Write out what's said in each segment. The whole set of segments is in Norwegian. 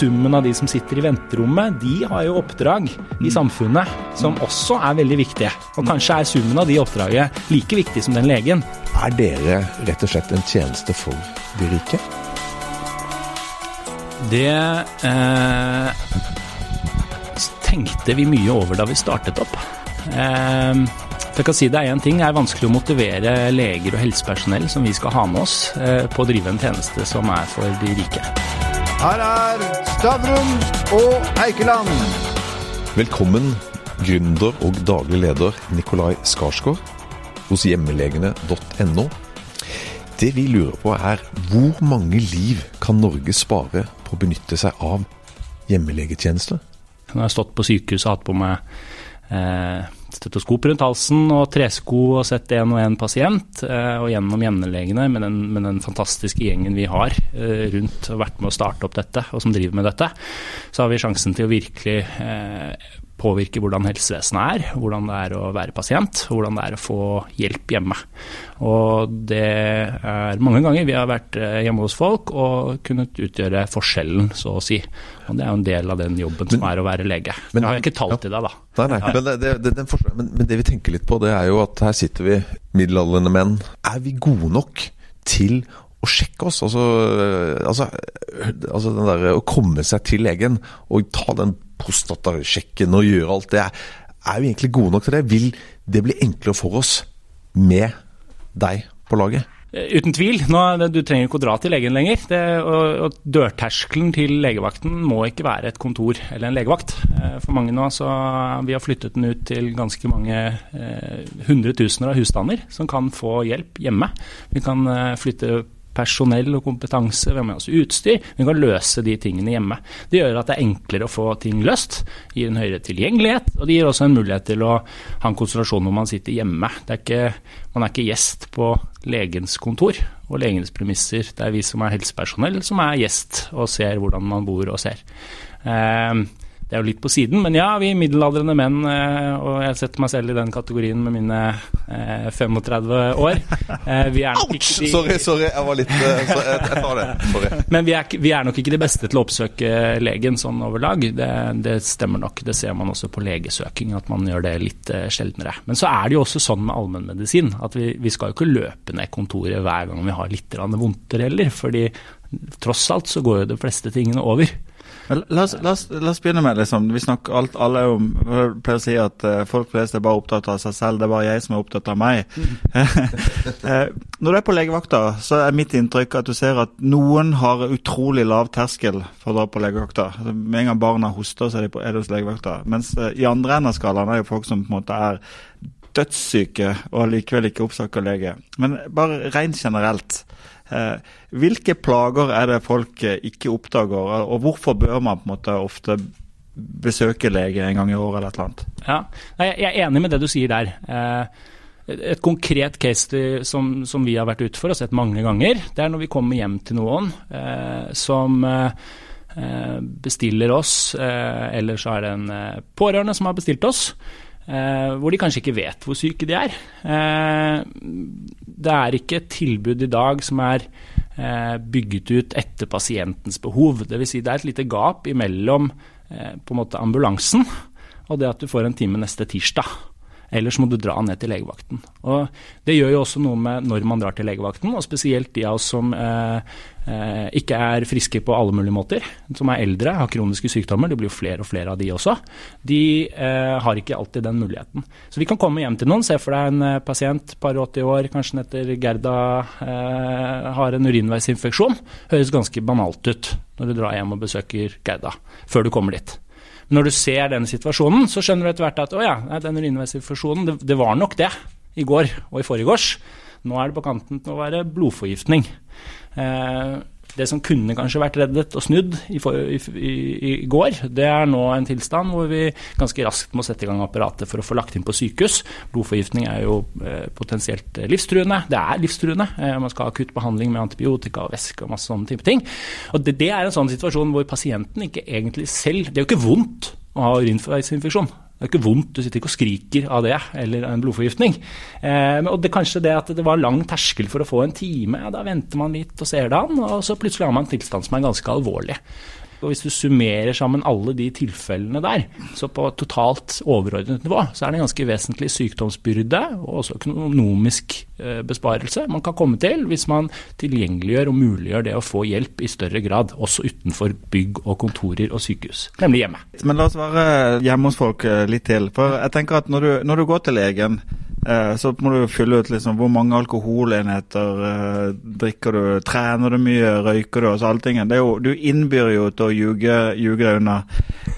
summen av de som sitter i venterommet, de har jo oppdrag i samfunnet som også er veldig viktige. Og kanskje er summen av de oppdraget like viktig som den legen. Er dere rett og slett en tjeneste for de rike? Det eh, tenkte vi mye over da vi startet opp. Eh, jeg kan si det er én ting. Det er vanskelig å motivere leger og helsepersonell som vi skal ha med oss, eh, på å drive en tjeneste som er for de rike. Her er Stavrum og Eikeland. Velkommen, gründer og daglig leder Nikolai Skarsgård hos hjemmelegene.no. Det vi lurer på er hvor mange liv kan Norge spare på å benytte seg av hjemmelegetjenester? Når jeg har stått på sykehuset og hatt på meg eh, stetoskop rundt halsen og tresko og sett én og én pasient, eh, og gjennom hjemmelegene med med den, fantastiske gjengen vi har eh, rundt og vært med å starte opp dette, og som driver med dette, så har vi sjansen til å virkelig påvirke hvordan helsevesenet er, hvordan det er å være pasient, hvordan det er å få hjelp hjemme. Og det er mange ganger vi har vært eh, hjemme hos folk og kunnet utgjøre forskjellen, så å si. Og det er jo en del av den jobben men, som er å være lege. Men, jeg har ikke tall til deg, da. Nei, nei, men det, det, den men, men det vi tenker litt på, det er jo at her sitter vi, middelaldrende menn. Er vi gode nok til å sjekke oss. Altså, altså, altså den der, å komme seg til legen og ta den prostatasjekken og gjøre alt det. Er vi egentlig gode nok til det? Vil det bli enklere for oss med deg på laget? Eh, uten tvil. Nå, du trenger ikke å dra til legen lenger. Det, og, og Dørterskelen til legevakten må ikke være et kontor eller en legevakt. Eh, for mange nå så Vi har flyttet den ut til ganske mange eh, hundretusener av husstander som kan få hjelp hjemme. Vi kan eh, flytte personell og kompetanse, vi har med oss utstyr. Vi kan løse de tingene hjemme. Det gjør at det er enklere å få ting løst, gir en høyere tilgjengelighet, og det gir også en mulighet til å ha en konsentrasjon hvor man sitter hjemme. Er ikke, man er ikke gjest på legens kontor og legens premisser. Det er vi som er helsepersonell som er gjest og ser hvordan man bor og ser. Eh, det er jo litt på siden, men ja, vi middelaldrende menn, eh, og jeg setter meg selv i den kategorien med mine eh, 35 år. Eh, vi er nok ikke de... Sorry, sorry, jeg var litt eh, så jeg, tar det. Sorry. Men vi er, vi er, nok ikke de beste til å oppsøke legen sånn overlag. Det, det, stemmer nok. Det ser man også på legesøking, at man gjør det litt eh, sjeldnere. Men så er det jo også sånn med allmennmedisin at vi, vi skal jo ikke løpe ned kontoret hver gang vi har litt vondter heller. fordi tross alt så går jo de fleste tingene over. La oss, la, oss, la oss, begynne med liksom, vi snakker alt, alle om, Jeg pleier å si at uh, folk flest er bare opptatt av seg selv, det er bare jeg som er opptatt av meg. uh, når du er på legevakta, så er mitt inntrykk at du ser at noen har utrolig lav terskel for å dra på legevakta. Altså, med en gang barna hoster, så er de på, er de hos legevakta. Mens uh, i andre enden av skalaen er jo folk som på en måte er dødssyke og likevel ikke oppsøker lege. Men bare rent generelt. Eh, hvilke plager er det folk eh, ikke oppdager, og hvorfor bør man på en måte ofte besøke lege en gang i året eller et eller annet? Ja, Jeg er enig med det du sier der. Eh, et konkret case som, som vi har vært ute for og sett mange ganger, det er når vi kommer hjem til noen som bestiller oss, eller så er det en pårørende som har bestilt oss. Eh, hvor de kanskje ikke vet hvor syke de er. Eh, det er ikke et tilbud i dag som er eh, bygget ut etter pasientens behov. Dvs. Si det er et lite gap imellom på en måte ambulansen og det at du får en time neste tirsdag. Ellers må du dra ned til legevakten. Og Det gjør jo også noe med når man drar til legevakten, og spesielt de av oss som eh, eh, ikke er friske på alle mulige måter, som er eldre, har kroniske sykdommer, det blir jo flere og flere av de også, de eh, har ikke alltid den muligheten. Så vi kan komme hjem til noen, se for deg en eh, pasient, par 80 år, kanskje den heter Gerda, eh, har en urinveisinfeksjon. Høres ganske banalt ut når du drar hjem og besøker Gerda, før du kommer dit. Når du ser denne situasjonen, så skjønner du etter hvert at å ja, den urinveisinfeksjonen, det, det var nok det i går og i forgårs. Nå er det på kanten til å være blodforgiftning. Eh, det som kunne kanskje vært reddet og snudd i, for, i, i, i, går, det er nå en tilstand hvor vi ganske raskt må sette i gang apparatet for å få lagt inn på sykehus. Blodforgiftning er jo eh, potensielt livstruende. Det er livstruende. Eh, man skal ha akutt behandling med antibiotika og væske og masse sånne type ting. Og det, det, er en sånn situasjon hvor pasienten ikke egentlig selv Det er jo ikke vondt å ha urinveisinfeksjon. Det er ikke vondt, du sitter ikke og skriker av det, eller en blodforgiftning. Eh, og det kanskje det at det var lang terskel for å få en time, ja, da venter man litt og ser det an, og så plutselig har man en tilstand som er ganske alvorlig. Og Hvis du summerer sammen alle de tilfellene der, så på totalt overordnet nivå, så er det en ganske vesentlig sykdomsbyrde og også økonomisk eh, besparelse man kan komme til hvis man tilgjengeliggjør og muliggjør det å få hjelp i større grad, også utenfor bygg og kontorer og sykehus, nemlig hjemme. Men la oss være hjemme hos folk eh, litt til. For jeg tenker at når du, når du går til legen så må du fylle ut liksom hvor mange alkoholenheter eh, drikker du, trener du mye, røyker du, altså alle tingene. Jo, du innbyr jo til å ljuge, deg unna.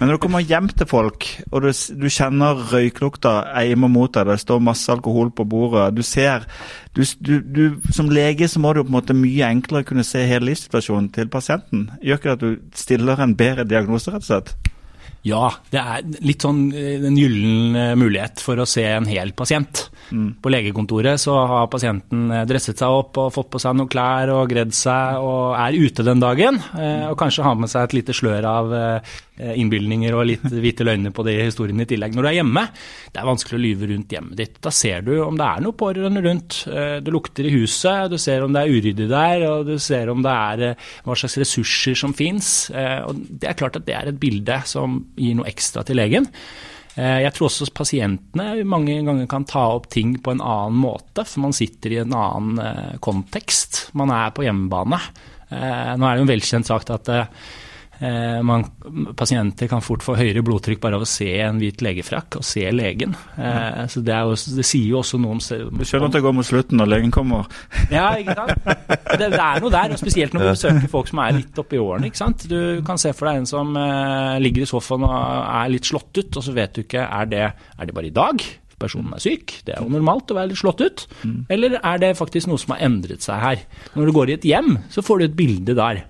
Men når du kommer hjem til folk, og du, du kjenner røyklukta eimer mot deg, det står masse alkohol på bordet, du ser du, du, Som lege så må du på en måte mye enklere kunne se hele livssituasjonen til pasienten. Gjør ikke det at du stiller en bedre diagnose, rett og slett? Ja, det er litt sånn eh, en gyllen eh, mulighet for å se en hel pasient. Mm. På legekontoret så har pasienten eh, dresset seg opp og fått på seg noen klær og gredd seg og er ute den dagen. Og kanskje har med seg et lite slør av innbilninger og litt hvite løgner på de historiene i tillegg. Når du er hjemme, det er vanskelig å lyve rundt hjemmet ditt. Da ser du om det er noe pårørende rundt. Det lukter i huset, du ser om det er uryddig der, og du ser om det er hva slags ressurser som fins. Det er klart at det er et bilde som gir noe ekstra til legen. Eh, jeg tror også pasientene mange ganger kan ta opp ting på en annen måte, for man sitter i en annen eh, kontekst. Man er på hjemmebane. Eh, nå er det jo en velkjent sak at man, pasienter kan fort få høyere blodtrykk bare av å se en hvit legefrakk og se legen. Eh, så det, jo, det, sier jo også noe om Du skjønner at det går mot slutten når legen kommer? Ja, ikke sant. Det, det er noe der, og spesielt når du besøker folk som er litt oppi årene. ikke sant? Du kan se for deg en som eh, ligger i sofaen og er litt slått ut, og så vet du ikke er det, er det bare i dag personen er syk, det er jo normalt å være litt slått ut. Mm. Eller er det faktisk noe som har endret seg her? Når du går i et hjem, så får du et bilde der.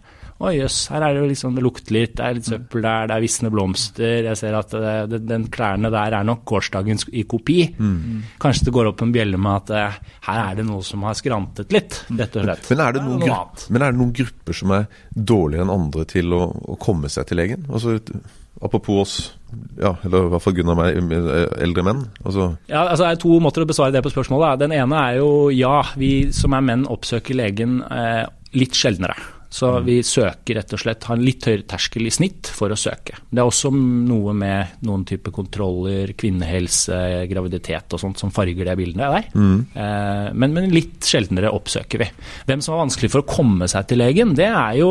Oi jøss, her er det jo liksom, det lukter litt, det er litt søppel der, det er visne blomster. Jeg ser at det, det, den klærne der er nok gårsdagens i kopi. Mm. Kanskje det går opp en bjelle med at uh, her er det noe som har skrantet litt, rett og slett. Men er det noen, grupp, men er det noen grupper som er dårligere enn andre til å, å komme seg til legen? Altså, Apropos oss, ja, eller i hvert fall Gunnar meg, eldre menn? Altså. Ja, altså Det er to måter å besvare det på spørsmålet. Den ene er jo ja, vi som er menn oppsøker legen eh, litt sjeldnere. Så mm. vi søker rett og slett, har en litt høyere terskel i snitt for å søke. Det er også noe med noen type kontroller, kvinnehelse, graviditet og sånt som farger det bildet der. Mm. Eh, men, men litt sjeldnere oppsøker vi. Hvem som er vanskelig for å komme seg til legen, det er jo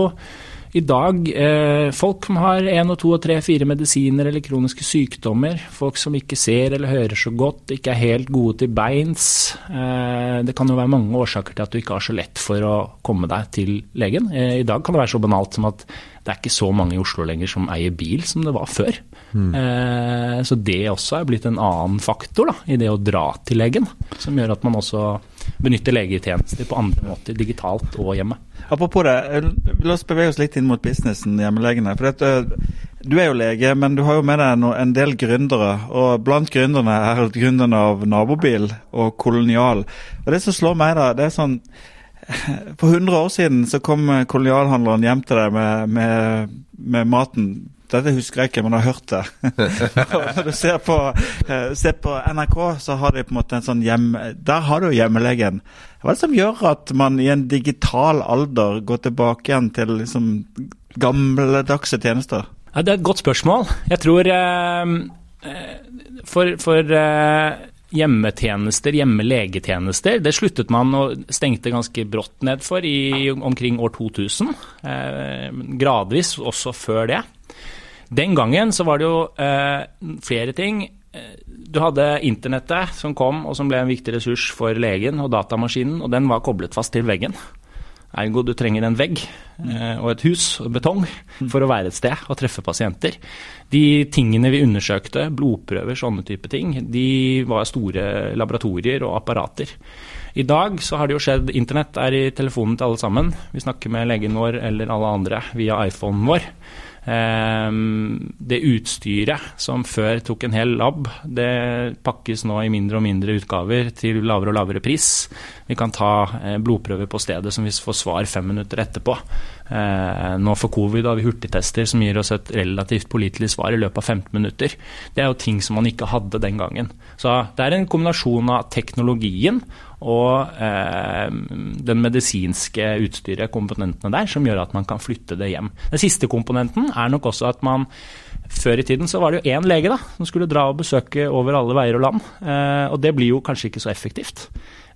i dag eh, folk som har én og to og tre, fire medisiner eller kroniske sykdommer. Folk som ikke ser eller hører så godt, ikke er helt gode til beins. Eh, det kan jo være mange årsaker til at du ikke har så lett for å komme deg til legen. Eh, I dag kan det være så banalt som at det er ikke så mange i Oslo lenger som eier bil som det var før. Mm. så det også er blitt en annen faktor da, i det å dra til legen, som gjør at man også benytter legetjenester på andre måter, digitalt og hjemme. Apropos det, eh, la oss bevege oss litt inn mot businessen, hjemmelegene. For dette, eh, du er jo lege, men du har jo med deg en del gründere. Og blant gründerne er gründerne av Nabobil og Kolonial. Og det som slår meg da, det er sånn For 100 år siden så kom kolonialhandleren hjem til deg med, med, med maten dette husker jeg ikke, men jeg har hørt det. Når du ser på, uh, ser på, NRK, så har de på en måte en sånn hjem... Der har du hjemmelegen. Hva er det som gjør at man i en digital alder går tilbake igjen til liksom gamledagse tjenester? Ja, det er et godt spørsmål. Jeg tror eh, for, for eh, hjemmetjenester, hjemmelegetjenester. Det sluttet man og stengte ganske brått ned for i omkring år 2000. Eh, gradvis også før det. Den gangen så var det jo eh, flere ting. Du hadde internettet som kom og som ble en viktig ressurs for legen, og datamaskinen, og den var koblet fast til veggen. Ergo du trenger en vegg eh, og et hus og betong for å være et sted og treffe pasienter. De tingene vi undersøkte, blodprøver, sånne type ting, de var store laboratorier og apparater. I dag så har det jo skjedd Internett er i telefonen til alle sammen. Vi snakker med legen vår eller alle andre via iPhonen vår. Ehm, det utstyret som før tok en hel lab, det pakkes nå i mindre og mindre utgaver til lavere og lavere pris. Vi kan ta eh, blodprøver på stedet som vi får svar fem minutter etterpå. Eh, nå for covid har vi hurtigtester som gir oss et relativt pålitelig svar i løpet av 15 minutter. Det er jo ting som man ikke hadde den gangen. Så det er en kombinasjon av teknologien og eh, den medisinske utstyret, komponentene der, som gjør at man kan flytte det hjem. Den siste komponenten er nok også at man før i tiden så var det jo én lege da, som skulle dra og besøke over alle veier og land. Eh, og det blir jo kanskje ikke så effektivt.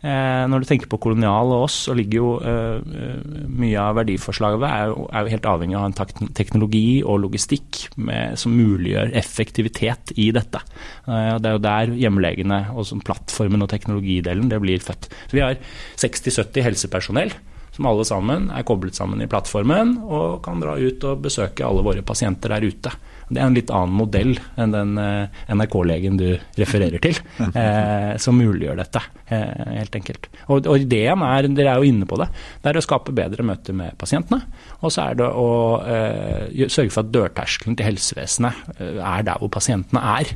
Eh, når du tenker på kolonial og oss, så ligger jo eh, eh, mye av verdiforslaget er jo, er jo helt avhengig av en teknologi og logistikk med, som muliggjør effektivitet i dette. Det er jo der hjemmelegene og plattformen og teknologidelen det blir født. Så Vi har 60-70 helsepersonell som alle sammen er koblet sammen i plattformen og kan dra ut og besøke alle våre pasienter der ute. Det er en litt annen modell enn den eh, NRK-legen du refererer til, eh, som muliggjør dette, eh, helt enkelt. Og, og, ideen er, dere er jo inne på det, det er å skape bedre møter med pasientene. Og så er det å eh, sørge for at dørterskelen til helsevesenet er der hvor pasientene er,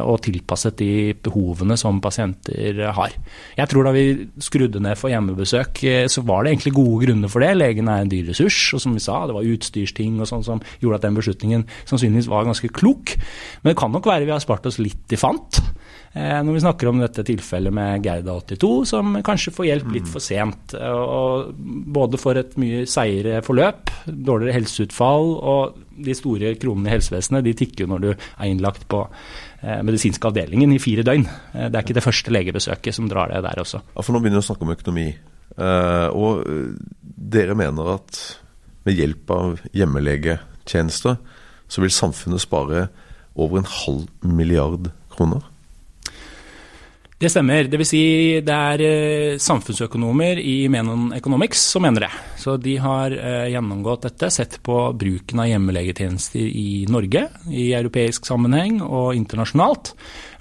og tilpasset de behovene som pasienter har. Jeg tror da vi skrudde ned for hjemmebesøk, så var det egentlig gode grunner for det. Legen er en dyr ressurs, og som vi sa, det var utstyrsting og sånn som gjorde at den beslutningen sannsynligvis var ganske klok. Men det kan nok være vi har spart oss litt i fant. Eh, når vi snakker om dette tilfellet med Gerda 82, som kanskje får hjelp litt for sent. Og både for et mye seigere forløp, dårligere helseutfall, og de store kronene i helsevesenet de tikker jo når du er innlagt på eh, medisinske avdelingen i fire døgn. Eh, det er ikke det første legebesøket som drar det der også. Ja, for Nå begynner vi å snakke om økonomi. Og dere mener at med hjelp av hjemmelegetjenester så vil samfunnet spare over en halv milliard kroner? Det stemmer. Dvs. Si det er eh, samfunnsøkonomer i Menon Economics som mener det. Så de har eh, gjennomgått dette, sett på bruken av hjemmelegetjenester i Norge, i europeisk sammenheng og internasjonalt.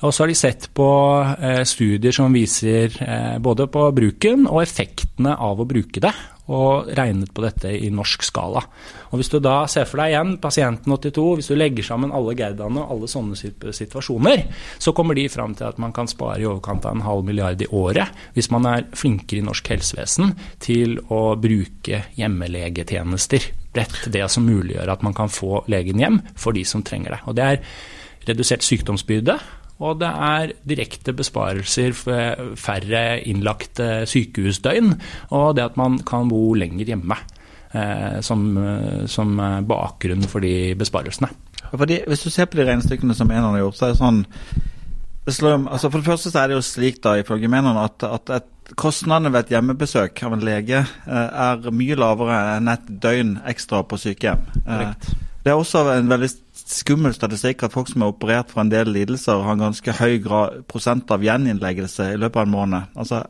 Og så har de sett på eh, studier som viser både på bruken og effektene av å bruke det og regnet på dette i norsk skala. Og Hvis du da ser for deg igjen pasienten 82, hvis du legger sammen alle Gerdaene og alle sånne situasjoner, så kommer de fram til at man kan spare i overkant av en halv milliard i året hvis man er flinkere i norsk helsevesen til å bruke hjemmelegetjenester. Rett det som muliggjør at man kan få legen hjem for de som trenger det. Og Det er redusert sykdomsbyrde, og det er direkte besparelser for færre innlagte sykehusdøgn, og det at man kan bo lenger hjemme. Eh, som, som bakgrunn for de besparelsene. Fordi, hvis du ser på de regnestykkene som Enon har gjort, så er det sånn altså For det første så er det jo slik da, ifølge Menon at, at et, kostnadene ved et hjemmebesøk av en lege eh, er mye lavere enn et døgn ekstra på sykehjem. Direkt. det er også en veldig skummel statistikk at folk som er operert for en del lidelser, har en ganske høy grad, prosent av gjeninnleggelse i løpet av en måned. Altså,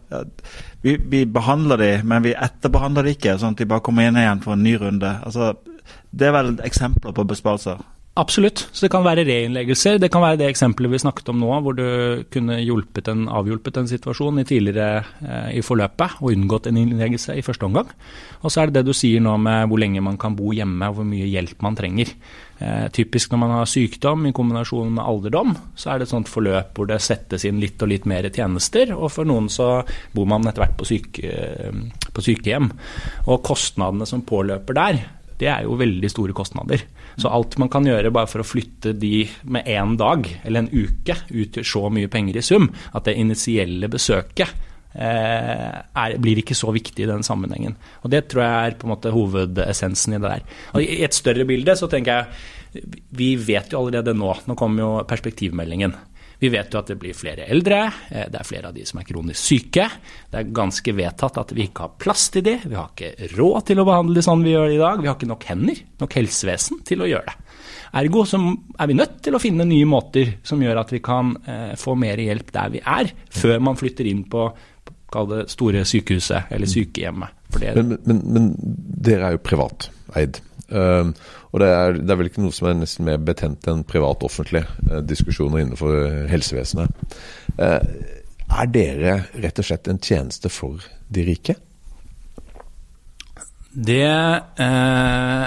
vi, vi behandler de, men vi etterbehandler de ikke, sånn at de bare kommer inn igjen for en ny runde. Altså, det er vel eksempler på besparelser. Absolutt. Så det kan være reinnleggelser. Det kan være det eksempelet vi snakket om nå, hvor du kunne hjulpet en, avhjulpet en situasjon i tidligere eh, i forløpet og unngått en innleggelse i første omgang. Og så er det det du sier nå med hvor lenge man kan bo hjemme og hvor mye hjelp man trenger. Eh, typisk når man har sykdom i kombinasjon med alderdom, så er det et sånt forløp hvor det settes inn litt og litt mer tjenester. Og for noen så bor man etter hvert på, syke, eh, på sykehjem. Og kostnadene som påløper der, det er jo veldig store kostnader. Så alt man kan gjøre bare for å flytte de med én dag eller en uke, utgjør så mye penger i sum at det initielle besøket eh, er, blir ikke så viktig i den sammenhengen. Og Det tror jeg er på en måte hovedessensen i det der. Og I et større bilde så tenker jeg vi vet jo allerede nå, nå kommer jo perspektivmeldingen. Vi vet jo at det blir flere eldre, eh, det er flere av de som er kronisk syke. Det er ganske vedtatt at vi ikke har plass til de, vi har ikke råd til å behandle de sånn vi gjør det i dag. Vi har ikke nok hender, nok helsevesen til å gjøre det. Ergo så er vi nødt til å finne nye måter som gjør at vi kan eh, få mer hjelp der vi er, før man flytter inn på det store sykehuset eller sykehjemmet. Men, men, men, dere er jo privateid. Uh, og det er, det er, vel ikke noe som er nesten mer betent enn privat-offentlig uh, diskusjoner innenfor helsevesenet. Uh, er dere rett og slett en tjeneste for de rike? Det eh,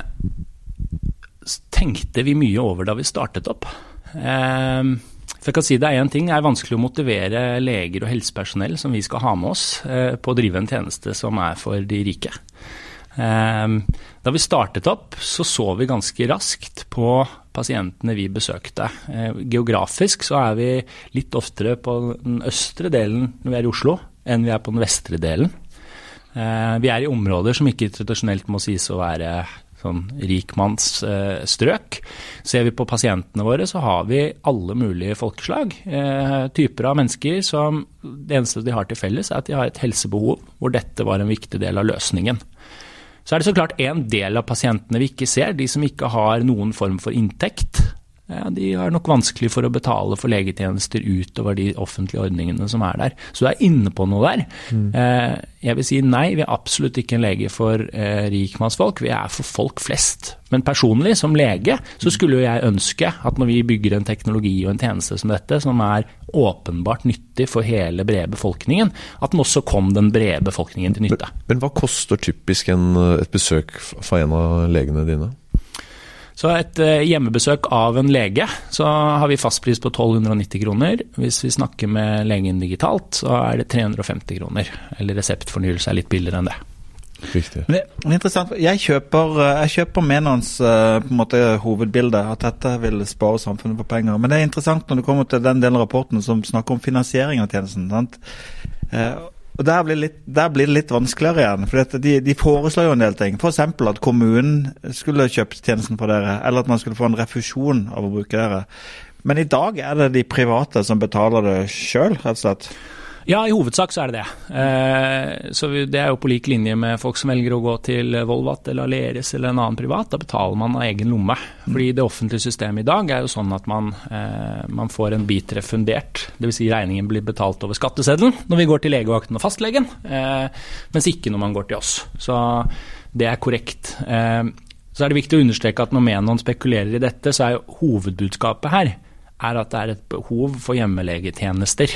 tenkte vi mye over da vi startet opp. for jeg kan si det er én ting, det er vanskelig å motivere leger og helsepersonell som vi skal ha med oss på å drive en tjeneste som er for de rike. Da vi startet opp, så så vi ganske raskt på pasientene vi besøkte. Geografisk så er vi litt oftere på den østre delen når vi er i Oslo, enn vi er på den vestre delen. Vi er i områder som ikke tradisjonelt må sies å være sånn rikmannsstrøk. Ser vi på pasientene våre, så har vi alle mulige folkeslag. Eh, typer av mennesker som det eneste de har til felles, er at de har et helsebehov hvor dette var en viktig del av løsningen. Så er det så klart en del av pasientene vi ikke ser, de som ikke har noen form for inntekt de har nok vanskelig for å betale for legetjenester utover de offentlige ordningene som er der. Så du er inne på noe der. Mm. Eh, jeg vil si nei, vi er absolutt ikke en lege for eh, rikmannsfolk, vi er for folk flest. Men personlig, som lege, så skulle jeg ønske at når vi bygger en teknologi og en tjeneste som dette, som er åpenbart nyttig for hele brede befolkningen, at den også kom den brede befolkningen til nytte. Men, men hva koster typisk en, et besøk for en av legene dine? Så et eh, hjemmebesøk av en lege, så har vi fastpris på 1290 kroner. Hvis vi snakker med legen digitalt, så er det 350 kroner. Eller reseptfornyelse er litt billigere enn det. Riktig. Men det, er interessant. Jeg kjøper, eh, jeg kjøper Menons eh, på en måte, hovedbilde, at dette vil spare samfunnet for penger. Men det er interessant når det kommer til den delen av rapporten som snakker om finansiering av tjenesten. Sant? Og der blir, litt, der blir, det litt vanskeligere igjen. For de, de, foreslår jo en del ting. F.eks. at kommunen skulle kjøpt tjenesten for dere, eller at man skulle få en refusjon av å bruke dere. Men i dag er det de private som betaler det sjøl, rett og slett? Ja, i hovedsak så er det det. Eh, så det er jo på lik linje med folk som velger å gå til Volvat eller Aleris eller en annen privat. Da betaler man av egen lomme. Fordi det offentlige systemet i dag er jo sånn at man, eh, man får en bit refundert. Dvs. Si regningen blir betalt over skatteseddelen når vi går til legevakten og fastlegen, eh, mens ikke når man går til oss. Så det er korrekt. Så er det viktig å understreke at når Menon spekulerer i dette, så er jo hovedbudskapet her er at det er et behov for hjemmelegetjenester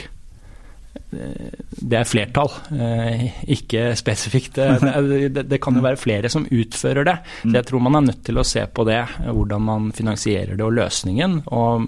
det er flertall, eh, ikke spesifikt. Det, det, kan jo være flere som utfører det. Så jeg tror man er nødt til å se på det, hvordan man finansierer det og løsningen, og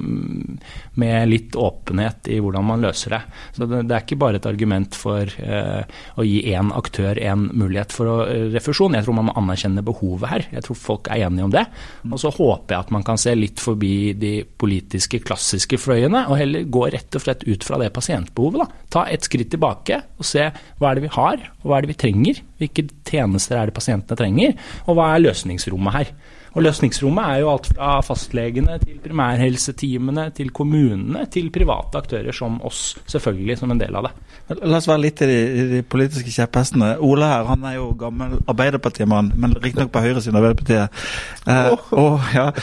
med litt åpenhet i hvordan man løser det. Så det, er ikke bare et argument for eh, å gi én aktør en mulighet for eh, refusjon. Jeg tror man må anerkjenne behovet her. Jeg tror folk er enige om det. Og så håper jeg at man kan se litt forbi de politiske, klassiske fløyene, og heller gå rett og slett ut fra det pasientbehovet. da. Ta et skritt tilbake og se hva er det vi har, og hva er det vi trenger. Hvilke tjenester er det pasientene trenger, og hva er løsningsrommet her. Og Løsningsrommet er jo alt fra fastlegene til primærhelseteamene til kommunene til private aktører som oss, selvfølgelig som en del av det. La oss være litt i de, de politiske kjepphestene. Ole her han er jo gammel Arbeiderpartimann, men riktignok på høyresiden av Arbeiderpartiet. Eh, oh. og, ja.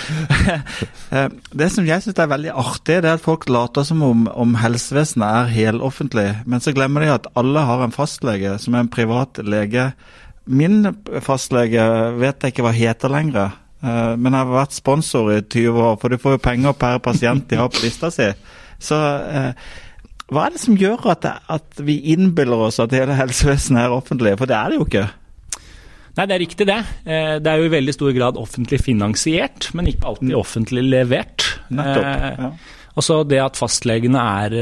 Eh, det som jeg syns er veldig artig, det er at folk later som om, om helsevesenet er heloffentlig, men så glemmer de at alle har en fastlege som er en privat lege. Min fastlege vet jeg ikke hva heter lenger. Eh, men jeg har vært sponsor i 20 år, for du får jo penger per pasient de har på lista si. Så eh, hva er det som gjør at, at vi innbiller oss at hele helsevesenet er offentlig, for det er det jo ikke? Nei, det er riktig det. Eh, det er jo i veldig stor grad offentlig finansiert, men ikke alltid mm. offentlig levert. Nettopp, ja. Og så det at fastlegene er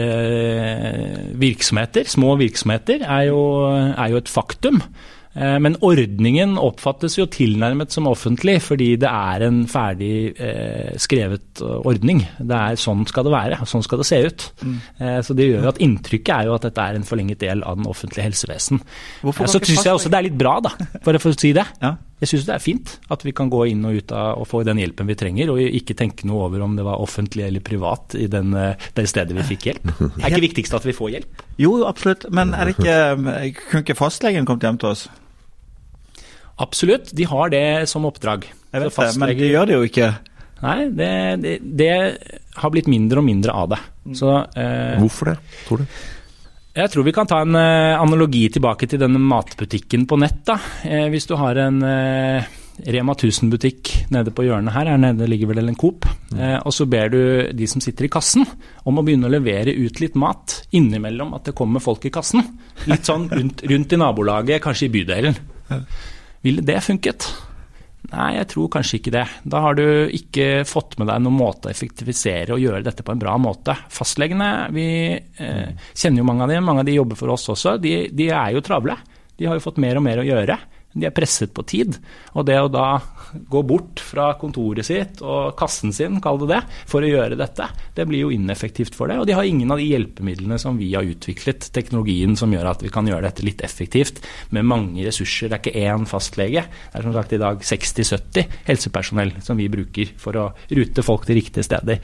virksomheter, små virksomheter, er jo, er jo et faktum. Eh, men ordningen oppfattes jo tilnærmet som offentlig, fordi det er en ferdig eh, skrevet ordning. Det er Sånn skal det være, sånn skal det se ut. Mm. Eh, så det gjør jo at Inntrykket er jo at dette er en forlenget del av den offentlige helsevesen. Hvorfor så syns jeg også det er litt bra, da, for å si det. Ja. Jeg syns det er fint at vi kan gå inn og ut av og få den hjelpen vi trenger, og ikke tenke noe over om det var offentlig eller privat i den, det stedet vi fikk hjelp. Det er ikke viktigst at vi får hjelp? Jo, absolutt. Men er det ikke, kunne ikke fastlegen kommet hjem til oss? Absolutt, de har det som oppdrag. Jeg vet det, men de gjør det jo ikke. Nei, det, det, det har blitt mindre og mindre av det. Så, eh, Hvorfor det, tror du? Jeg tror vi kan ta en eh, analogi tilbake til denne matbutikken på nett. da. Eh, hvis du har en eh, Rema 1000-butikk nede på hjørnet her, her nede ligger vel en Coop, mm. eh, og så ber du de som sitter i kassen om å begynne å levere ut litt mat innimellom at det kommer folk i kassen. Litt sånn rundt, rundt i nabolaget, kanskje i bydelen. Ville det funket? Nei, jeg tror kanskje ikke det. Da har du ikke fått med deg noen måte å effektivisere og gjøre dette på en bra måte. Fastlegene, vi eh, kjenner jo mange av dem, mange av de jobber for oss også. De, de, er jo travle. De har jo fått mer og mer å gjøre. De er presset på tid. Og det å da gå bort fra kontoret sitt og kassen sin, kall det det, for å gjøre dette, det blir jo ineffektivt for det. Og de har ingen av de hjelpemidlene som vi har utviklet, teknologien som gjør at vi kan gjøre dette litt effektivt med mange ressurser. Det er ikke én fastlege. Det er som sagt i dag 60-70 helsepersonell som vi bruker for å rute folk til riktige steder.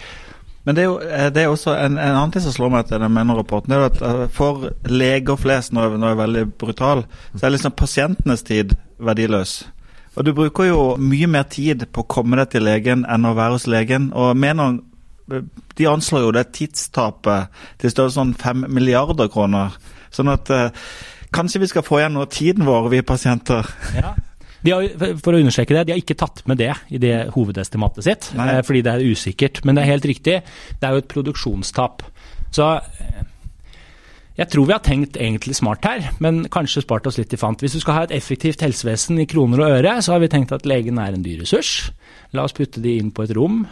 Men det er jo eh, det er også en, en, annen ting som slår meg etter den rapporten, er at eh, For leger flest, når jeg er veldig brutal, så er liksom pasientenes tid verdiløs. Og Du bruker jo mye mer tid på å komme deg til legen enn å være hos legen. og mener De anslår jo det tidstapet til størrelse sånn fem milliarder kroner. Sånn at eh, kanskje vi skal få igjen noe av tiden vår, vi pasienter. Ja. De har, for å understreke det, de har ikke tatt med det i det hovedestimatet sitt, Nei. Eh, fordi det er usikkert. Men det er helt riktig, det er jo et produksjonstap. Så eh, jeg tror vi har tenkt egentlig smart her, men kanskje spart oss litt i fant. Hvis du skal ha et effektivt helsevesen i kroner og øre, så har vi tenkt at legen er en dyr ressurs. La oss putte de inn på et rom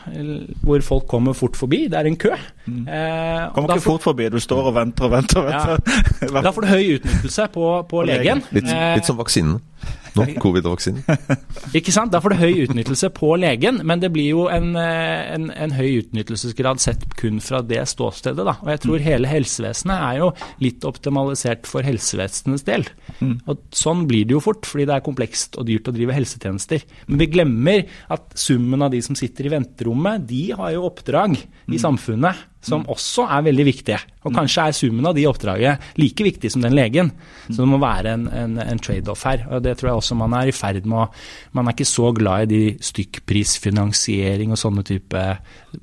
hvor folk kommer fort forbi. Det er en kø. Mm. Eh, kommer ikke fort forbi, du står og venter og venter. og venter. Ja. Da får du høy utnyttelse på, på legen. Litt, litt som vaksinen nå, covid-vaksinen. Ikke sant. Da får du høy utnyttelse på legen, men det blir jo en, eh, en, en, høy utnyttelsesgrad sett kun fra det ståstedet. Da. Og jeg tror hele helsevesenet er jo litt optimalisert for helsevesenets del. Mm. Og sånn blir det jo fort, fordi det er komplekst og dyrt å drive helsetjenester. Men vi glemmer at summen av de som sitter i venterommet, de har jo oppdrag i mm. samfunnet som også er veldig viktige. Og kanskje er summen av de oppdraget like viktig som den legen. Så det må være en, en, en trade-off her. og Det tror jeg også man er i ferd med å Man er ikke så glad i de stykkprisfinansiering og sånne type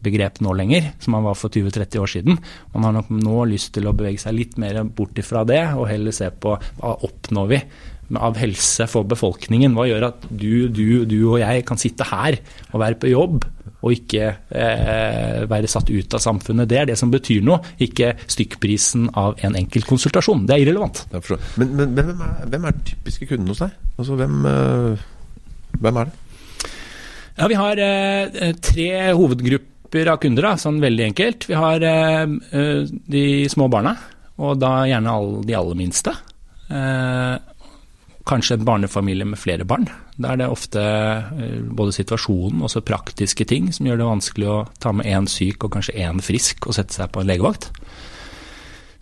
begrep nå lenger, som man var for 20-30 år siden. Man har nok nå lyst til å bevege seg litt mer bort ifra det, og heller se på hva oppnår vi av helse for befolkningen. Hva gjør at du, du, du og jeg kan sitte her og være på jobb og ikke eh, være satt ut av samfunnet. Det er det som betyr noe, ikke stykkprisen av en enkelt konsultasjon. Det er irrelevant. Men, men, men hvem, er, hvem, er, typiske kunden hos deg? Altså, hvem, øh, hvem er det? Ja, Vi har eh, tre hovedgrupper av kunder, da, sånn veldig enkelt. Vi har eh, eh de små barna, og da gjerne alle, de aller minste. Eh, kanskje en barnefamilie med flere barn. Da er det ofte eh, både situasjonen og så praktiske ting som gjør det vanskelig å ta med én syk og kanskje én frisk og sette seg på en legevakt.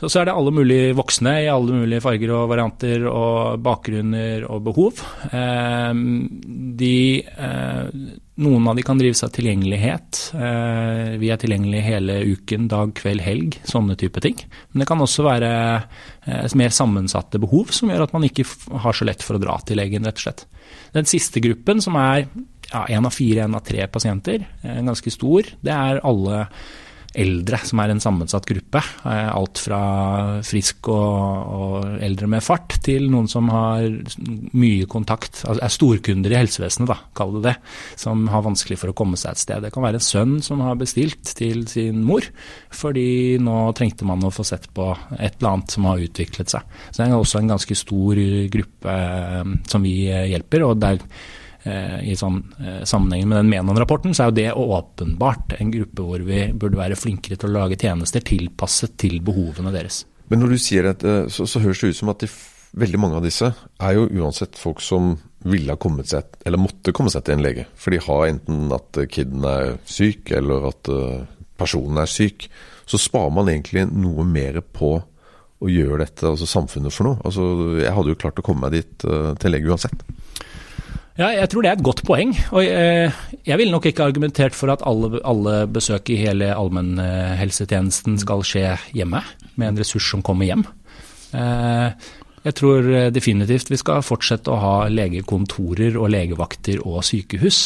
Og så er det alle mulige voksne i alle mulige farger og varianter og bakgrunner og behov. Eh, de, eh, noen av de kan drives av tilgjengelighet. Eh, vi er tilgjengelige hele uken, dag, kveld, helg. Sånne type ting. Men det kan også være mer sammensatte behov som gjør at man ikke har så lett for å dra til legen, rett og slett. Den siste gruppen, som er én ja, av fire, én av tre pasienter, ganske stor, det er alle eldre, som er en sammensatt gruppe. Eh, alt fra frisk og, og, eldre med fart, til noen som har mye kontakt, altså er storkunder i helsevesenet, da, kall det det, som har vanskelig for å komme seg et sted. Det kan være en sønn som har bestilt til sin mor, fordi nå trengte man å få sett på et eller annet som har utviklet seg. Så det er også en ganske stor gruppe eh, som vi hjelper. og der Eh, i sånn eh, sammenheng med den Menon-rapporten, så er jo det åpenbart en gruppe hvor vi burde være flinkere til å lage tjenester tilpasset til behovene deres. Men når du sier dette, så, så høres det ut som at de, veldig mange av disse er jo uansett folk som ville ha kommet seg, eller måtte komme seg til en lege. For de har enten at kiden er syk, eller at eh, personen er syk. Så sparer man egentlig noe mer på å gjøre dette, altså samfunnet, for noe. Altså, jeg hadde jo klart å komme meg dit til lege uansett. Ja, jeg tror det er et godt poeng. og jeg, Jeg ville nok ikke argumentert for at alle, alle besøk i hele allmennhelsetjenesten skal skje hjemme, med en ressurs som kommer hjem. Eh, jeg tror definitivt vi skal fortsette å ha legekontorer og legevakter og sykehus.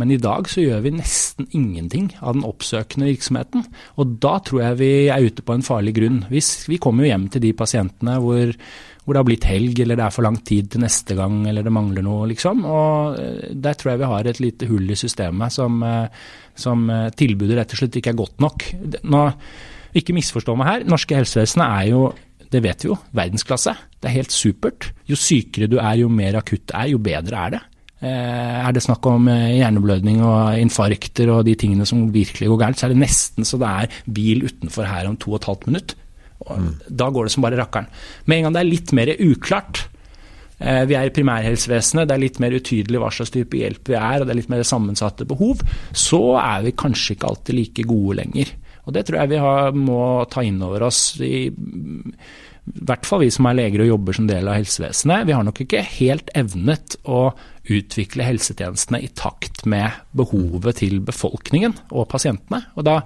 Men i dag så gjør vi nesten ingenting av den oppsøkende virksomheten. Og da tror jeg vi er ute på en farlig grunn. Hvis vi kommer jo hjem til de pasientene hvor hvor det har blitt helg, eller det er for lang tid til neste gang, eller det mangler noe, liksom. Og eh, der tror jeg vi har et lite hull i systemet som, eh, som eh, tilbudet rett og slett ikke er godt nok. Nå, ikke misforstå meg her, norske helsevesenet er jo det vet vi jo, verdensklasse. Det er helt supert. Jo sykere du er, jo mer akutt det er, jo bedre er det. Er det snakk om hjerneblødning og infarkter og de tingene som virkelig går gærent, så er det nesten så det er bil utenfor her om to og et halvt minutt. Mm. Da går det som bare rakkeren. Med en gang det er litt mer uklart, eh, vi er i primærhelsevesenet, det er litt mer utydelig hva slags type hjelp vi er, og det er litt mer sammensatte behov, så er vi kanskje ikke alltid like gode lenger. Og Det tror jeg vi har, må ta inn over oss. i i hvert fall vi som er leger og jobber som del av helsevesenet, vi har nok ikke helt evnet å utvikle helsetjenestene i takt med behovet til befolkningen og pasientene. Og da,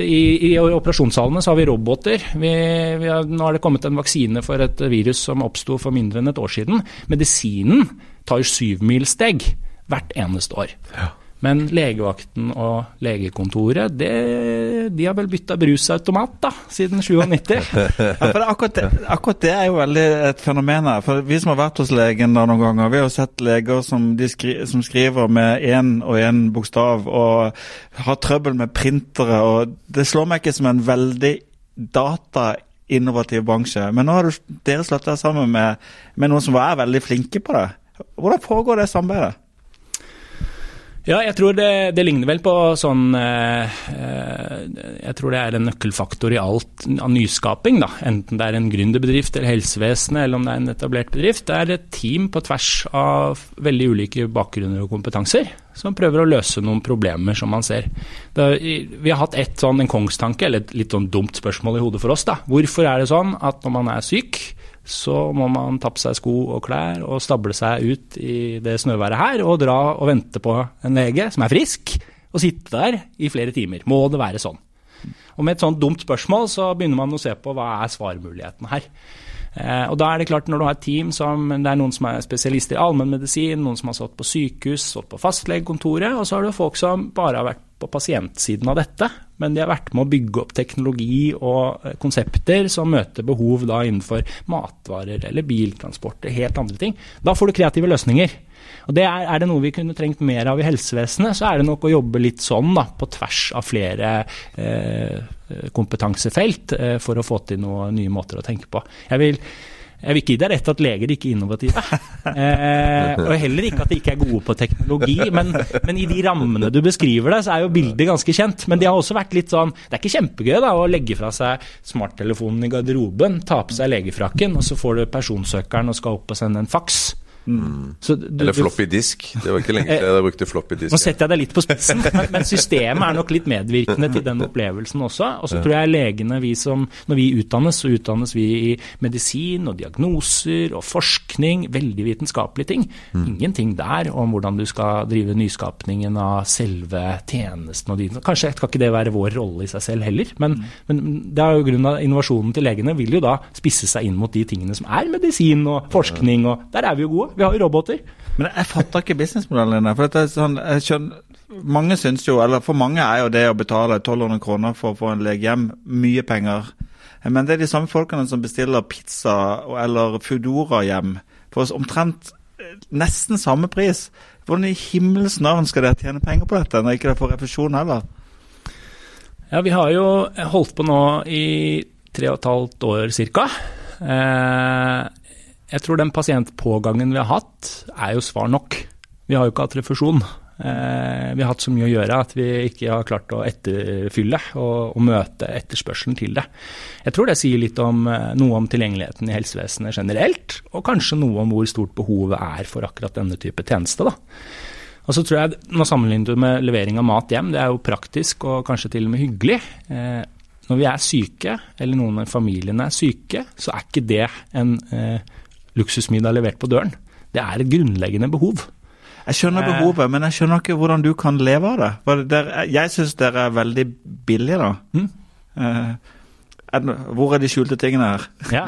i, I operasjonssalene så har vi roboter. Vi, vi har, nå har det kommet en vaksine for et virus som oppsto for mindre enn et år siden. Medisinen tar syvmilssteg hvert eneste år. Ja. Men legevakten og legekontoret, det, de har vel bytta brusautomat da, siden 97. ja, for akkurat det, akkurat, det, er jo veldig et fenomen her. For Vi som har vært hos legen da noen ganger, vi har jo sett leger som, skri, som skriver med én og én bokstav og har trøbbel med printere. og Det slår meg ikke som en veldig data innovativ bransje. Men nå har du, dere slått deg sammen med, med noen som er veldig flinke på det. Hvordan foregår det samarbeidet? Ja, jeg tror det, det ligner vel på sånn eh, eh, Jeg tror det er en nøkkelfaktor i alt av nyskaping. da, Enten det er en gründerbedrift eller helsevesenet eller om det er en etablert bedrift. Det er et team på tvers av veldig ulike bakgrunner og kompetanser som prøver å løse noen problemer som man ser. Det, vi har hatt et sånn, en kongstanke, eller et litt sånn dumt spørsmål i hodet for oss. da. Hvorfor er det sånn at når man er syk, så må man ta på seg sko og klær og stable seg ut i det snøværet her og dra og vente på en lege som er frisk, og sitte der i flere timer. Må det være sånn? Og Med et sånt dumt spørsmål så begynner man å se på hva er svarmulighetene her. Eh, og da er det klart Når du har et team som det er noen som er spesialister i allmennmedisin, noen som har stått på sykehus, stått på fastlegekontoret, og så har du folk som bare har vært på pasientsiden av dette, men de har vært med å bygge opp teknologi og eh, konsepter som møter behov da innenfor matvarer eller biltransport eller helt andre ting. Da får du kreative løsninger. Og det er, er, det noe vi kunne trengt mer av i helsevesenet, så er det nok å jobbe litt sånn da, på tvers av flere eh, kompetansefelt eh, for å få til noen nye måter å tenke på. Jeg vil jeg vil ikke gi deg rett at leger ikke er innovative. Eh, og heller ikke at de ikke er gode på teknologi. Men, men, i de rammene du beskriver det, så er jo bildet ganske kjent. Men de har også vært litt sånn Det er ikke kjempegøy da, å legge fra seg smarttelefonen i garderoben, ta på seg legefrakken, og så får du personsøkeren og skal opp og sende en faks. Mm. Du, Eller floppy disk. Det var ikke lenge siden jeg brukte floppy disk. Nå setter jeg deg litt på spissen, men, men, systemet er nok litt medvirkende til den opplevelsen også. Og så tror jeg legene, vi som, når vi utdannes, så utdannes vi i medisin og diagnoser og forskning, veldig vitenskapelige ting. Mm. Ingenting der om hvordan du skal drive nyskapningen av selve tjenesten og dine Kanskje skal ikke det være vår rolle i seg selv heller, men, mm. men det er jo grunn av innovasjonen til legene vil jo da spisse seg inn mot de tingene som er medisin og forskning, og der er vi jo gode. Vi har jo roboter. Men jeg fatter ikke businessmodellen din. For sånn, skjønner, mange syns jo, eller For mange er jo det å betale 1200 kroner for å få en lege hjem mye penger. Men det er de samme folkene som bestiller pizza eller Foodora hjem for omtrent eh, nesten samme pris. Hvordan i himmels navn skal dere tjene penger på dette når ikke dere får refusjon heller? Ja, Vi har jo holdt på nå i tre og et halvt år ca. Eh, jeg tror den pasientpågangen vi har hatt, er jo svar nok. Vi har jo ikke hatt refusjon. Eh, vi har hatt så mye å gjøre at vi ikke har klart å etterfylle og, og møte etterspørselen til det. Jeg tror det sier litt om eh, noe om tilgjengeligheten i helsevesenet generelt, og kanskje noe om hvor stort behovet er for akkurat denne type tjeneste. da. Og så tror jeg, Nå sammenligner du med levering av mat hjem, det er jo praktisk og kanskje til og med hyggelig. Eh, når vi er syke, eller noen av familiene er syke, så er ikke det en luksusmiddag levert på døren. Det er et grunnleggende behov. Jeg skjønner eh. behovet, men jeg skjønner ikke hvordan du kan leve av det. Der, jeg syns dere er veldig billige, da. Mm. Uh, hvor er de skjulte tingene her? Ja,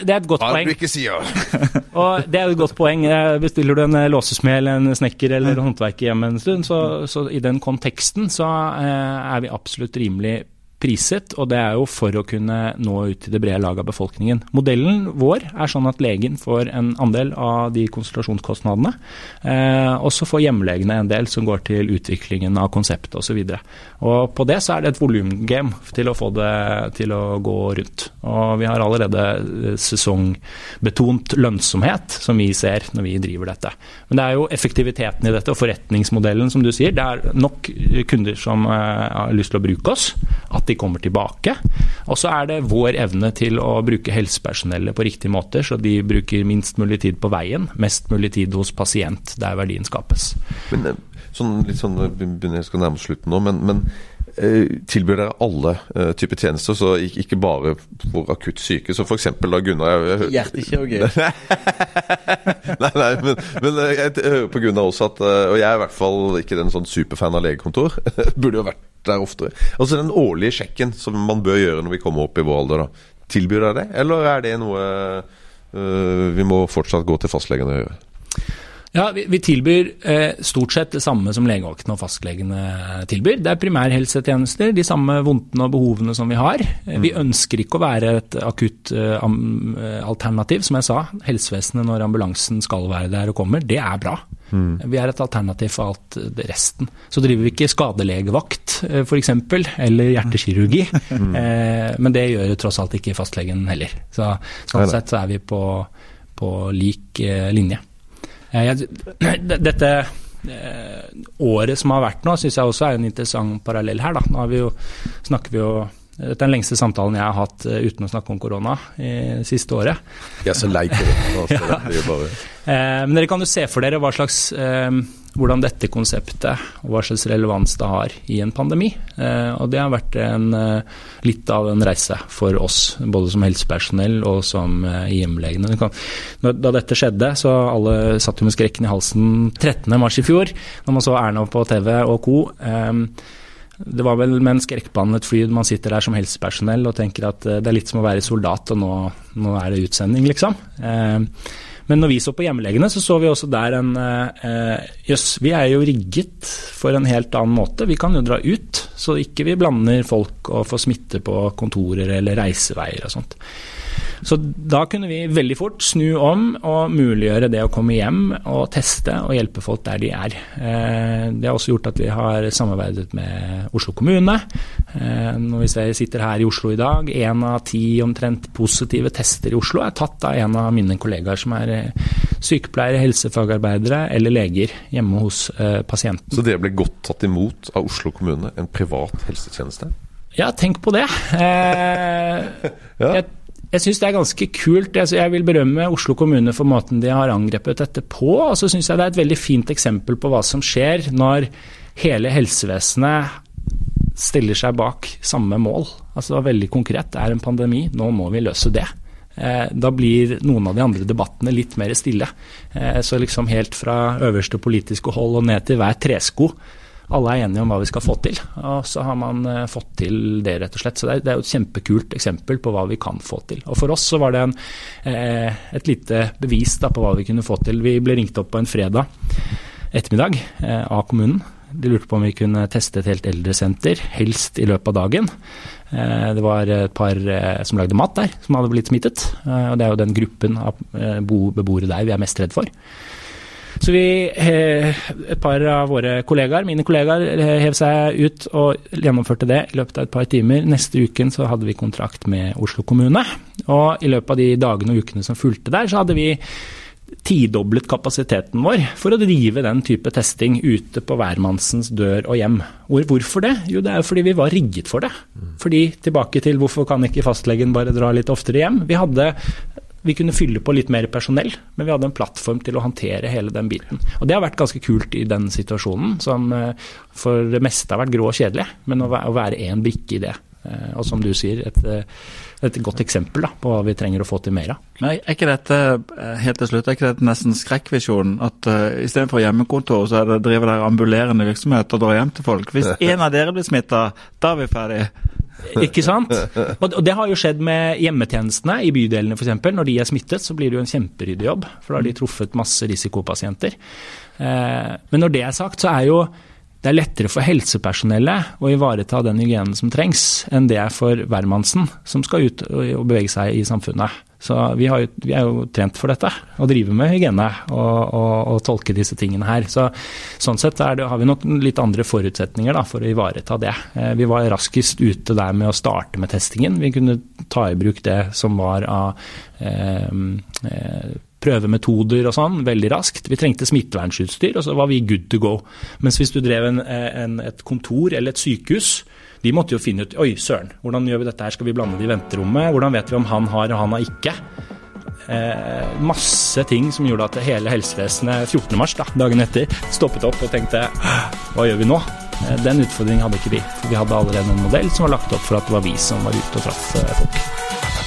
Det er et godt poeng. du ikke sier. og det er et godt poeng. Bestiller du en låsesmed eller en snekker eller håndverker hjemme en stund, så, så, i den konteksten så er vi absolutt rimelig priset, og det er jo for å kunne nå ut til det brede laget av befolkningen. Modellen vår er sånn at legen får en andel av de konsultasjonskostnadene, eh, og så får hjemmelegene en del som går til utviklingen av konseptet osv. På det så er det et volumgame til å få det til å gå rundt. Og vi har allerede eh, sesongbetont lønnsomhet som vi ser når vi driver dette. Men det er jo effektiviteten i dette og forretningsmodellen som du sier. Det er nok kunder som eh, har lyst til å bruke oss. at de kommer tilbake. Og så er det vår evne til å bruke helsepersonellet på riktig måte, så de bruker minst mulig tid på veien, mest mulig tid hos pasient, der verdien skapes. Men eh, sånn, litt sånn, Jeg skal nærme oss slutten nå, men, men tilbyr dere alle uh, typer tjenester, så ikke, bare for akutt syke. Så f.eks. da Gunnar Hjertekirurgi. nei, nei, men, men eh, jeg hører på Gunnar også at Og jeg er i hvert fall ikke den sånn superfan av legekontor. Burde jo vært der oftere. Altså den årlige sjekken som man bør gjøre når vi kommer opp i vår alder, da. Tilbyr dere det, eller er det noe uh, vi må fortsatt gå til fastlegen og gjøre? Ja, vi, vi tilbyr eh, stort sett det samme som legevaktene og fastlegene tilbyr. Det er primærhelsetjenester, de samme vondtene og behovene som vi har. Mm. vi ønsker ikke å være et akutt eh, eh, alternativ, som jeg sa. Helsevesenet når ambulansen skal være der og kommer, det er bra. Mm. Vi er et alternativ for alt det resten. Så driver vi ikke skadelegevakt eh, f.eks., eller hjertekirurgi. Mm. Eh, men det gjør jo tross alt ikke fastlegen heller. Så sånn sett så er vi på, på lik linje. Eh, dette eh, året som har vært nå, syns jeg også er en interessant parallell her. Da. Nå vi jo, snakker vi jo dette er den lengste samtalen jeg har hatt uten å snakke om korona i det siste året. Jeg er så lei korona. Altså. ja. men dere kan jo se for dere hva slags uh, hvordan dette konseptet og hva slags relevans det har i en pandemi. Eh, og Det har vært en, eh, litt av en reise for oss, både som helsepersonell og som eh, hjemmelegene. Da dette skjedde, så alle satt jo med skrekken i halsen 13.3 i fjor, når man så Erna på TV og co. Det var vel med en skrekkblandet fly man sitter der som helsepersonell og tenker at det er litt som å være soldat, og nå, nå er det utsending, liksom. Men når vi så på hjemmelegene, så så vi også der en eh, Jøss, eh, vi er jo rigget for en helt annen måte. Vi kan jo dra ut, så ikke vi blander folk og får smitte på kontorer eller reiseveier og sånt. Så da kunne vi veldig fort snu om og muliggjøre det å komme hjem og teste og hjelpe folk der de er. Eh, det har også gjort at vi har samarbeidet med Oslo kommune. Eh, når vi sitter her i Oslo i dag, én av ti omtrent positive tester i Oslo er tatt av en av mine kollegaer som er eh, sykepleiere, helsefagarbeidere eller leger hjemme hos pasienten. Så det ble godt tatt imot av Oslo kommune, en privat helsetjeneste? Ja, tenk på det. Eh, ja. Jeg jeg syns det er ganske kult. Jeg vil berømme Oslo kommune for måten de har angrepet dette på. Og så syns jeg det er et veldig fint eksempel på hva som skjer når hele helsevesenet stiller seg bak samme mål. Altså det var veldig konkret. Det er en pandemi, nå må vi løse det. Eh, da blir noen av de andre debattene litt mer stille. Eh, så liksom helt fra øverste politiske hold og ned til hver tresko alle er enige om hva vi skal få til. Og så har man uh, fått til det, rett og slett. Så det er, jo et kjempekult eksempel på hva vi kan få til. Og for oss så var det en, uh, et lite bevis da, på hva vi kunne få til. Vi ble ringt opp på en fredag ettermiddag uh, av kommunen. De lurte på om vi kunne teste et helt eldresenter, helst i løpet av dagen. Det var et par som lagde mat der, som hadde blitt smittet. Og det er jo den gruppen av beboere der vi er mest redd for. Så vi, eh, et par av våre kollegaer, mine kollegaer, eh, hev seg ut og gjennomførte det i løpet av et par timer. Neste uken så hadde vi kontrakt med Oslo kommune. Og i løpet av de dagene og ukene som fulgte der, så hadde vi tidoblet kapasiteten vår for å drive den type testing ute på hvermannsens dør og hjem. Hvorfor det? Jo, det er fordi vi var rigget for det. Fordi, tilbake til hvorfor kan ikke fastlegen bare dra litt oftere hjem? Vi hadde vi kunne fylle på litt mer personell, men vi hadde en plattform til å håndtere hele den biten. Og Det har vært ganske kult i den situasjonen, som eh, for det meste har vært grå og kjedelig. Men å være én brikke i det. Eh, og som du sier, et, eh, et godt eksempel da, på hva vi trenger å få til mer av. Men Er ikke dette helt til slutt, er ikke dette nesten skrekkvisjonen? At uh, istedenfor hjemmekontor, så er det driver dere ambulerende virksomhet og drar hjem til folk. Hvis en av dere blir smitta, da er vi ferdig. Ikke sant? Og det har jo skjedd med hjemmetjenestene i bydelene f.eks. Når de er smittet, så blir det jo en kjemperyddig jobb, for da har de truffet masse risikopasienter. Eh, men når det er sagt, så er jo det er lettere for helsepersonellet å ivareta den hygienen som trengs, enn det er for hvermannsen som skal ut og bevege seg i samfunnet. Så vi, har, vi, er jo trent for dette, å drive med hygiene og, og, og tolke disse tingene her. Så, sånn sett det, har vi nok litt andre forutsetninger da, for å ivareta det. Eh, vi var raskest ute der med å starte med testingen. Vi kunne ta i bruk det som var av eh, eh, prøvemetoder og sånn veldig raskt. Vi trengte smittevernutstyr, og så var vi good to go. Mens hvis du drev en, en, et kontor eller et sykehus, De måtte jo finne ut Oi, søren, hvordan gjør vi dette her? Skal vi blande det i venterommet? Hvordan vet vi om han har og han har ikke? Eh, masse ting som gjorde at hele helsevesenet 14. mars, da, dagen etter, stoppet opp og tenkte hva gjør vi nå? Eh, den utfordringen hadde ikke vi. For vi hadde allerede en modell som var lagt opp for at det var vi som var ute og traff eh, folk.